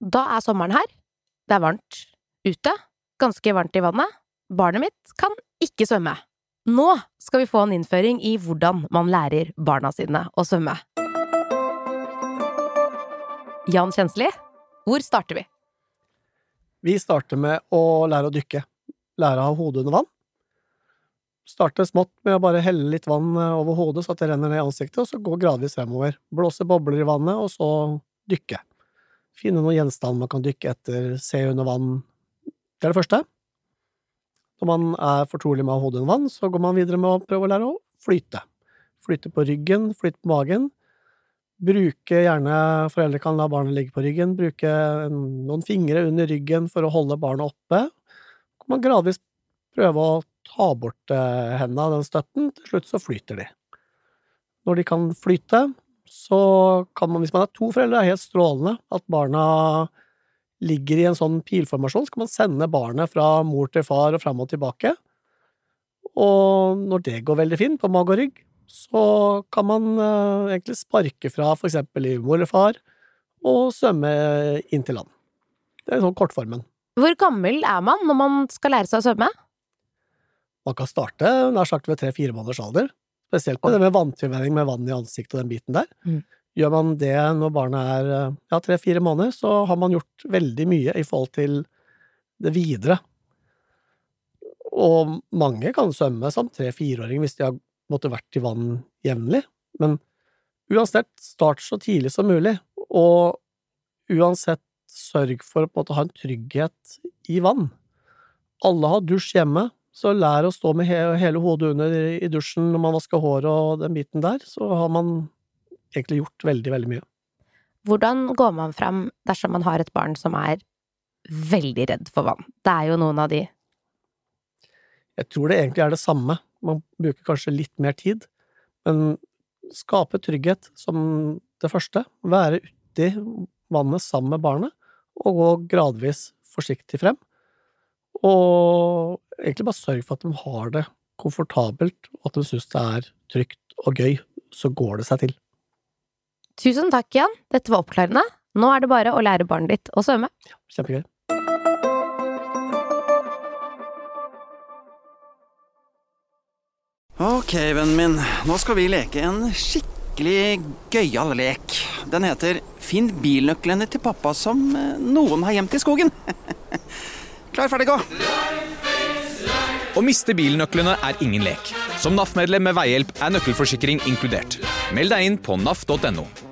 Da er sommeren her. Det er varmt ute. Ganske varmt i vannet. Barnet mitt kan ikke svømme. Nå skal vi få en innføring i hvordan man lærer barna sine å svømme. Jan Kjensli, hvor starter vi? Vi starter med å lære å dykke. Lære å ha hodet under vann. Starte smått med å bare helle litt vann over hodet så at det renner ned i ansiktet, og så gå gradvis fremover. Blåse bobler i vannet, og så dykke. Finne noen gjenstand man kan dykke etter, se under vann. Det er det første. Når man er fortrolig med å ha hodet under vann, så går man videre med å prøve å lære å flyte. Flyte på ryggen, flyte på magen. Bruke gjerne Foreldre kan la barnet ligge på ryggen. Bruke noen fingre under ryggen for å holde barnet oppe. Kan man gradvis prøve å ta bort eh, hendene av den støtten. Til slutt så flyter de. Når de kan flyte, så kan man, hvis man er to foreldre, det er helt strålende at barna ligger i en sånn pilformasjon, så kan man sende barnet fra mor til far og fram og tilbake. Og når det går veldig fint, på mage og rygg, så kan man uh, egentlig sparke fra for eksempel i mor eller far, og svømme inn til land. Det er sånn kortformen. Hvor gammel er man når man skal lære seg å svømme? Man kan starte nær sagt ved tre-fire måneders alder. Spesielt med det med vanntilvenning med vann i ansiktet og den biten der. Mm. Gjør man det når barnet er ja, tre-fire måneder, så har man gjort veldig mye i forhold til det videre. Og mange kan svømme som tre-fireåring hvis de har måttet vært i vann jevnlig. Men uansett, start så tidlig som mulig, og uansett sørg for å på en måte ha en trygghet i vann. Alle har dusj hjemme, så lær å stå med hele hodet under i dusjen når man vasker håret og den biten der, så har man egentlig gjort veldig, veldig mye. Hvordan går man fram dersom man har et barn som er veldig redd for vann? Det er jo noen av de Jeg tror det egentlig er det samme. Man bruker kanskje litt mer tid, men skape trygghet som det første. Være uti vannet sammen med barnet, og gå gradvis forsiktig frem. Og egentlig bare sørg for at de har det komfortabelt, og at de syns det er trygt og gøy. Så går det seg til. Tusen takk, Jan. Dette var oppklarende. Nå er det bare å lære barnet ditt å svømme. Ja, kjempegøy. Ok, vennen min. Nå skal vi leke en skikkelig gøyal lek. Den heter Finn bilnøklene til pappa som eh, noen har gjemt i skogen. Klar, ferdig, gå! Å miste bilnøklene er ingen lek. Som NAF-medlem med veihjelp er nøkkelforsikring inkludert. Meld deg inn på naf.no.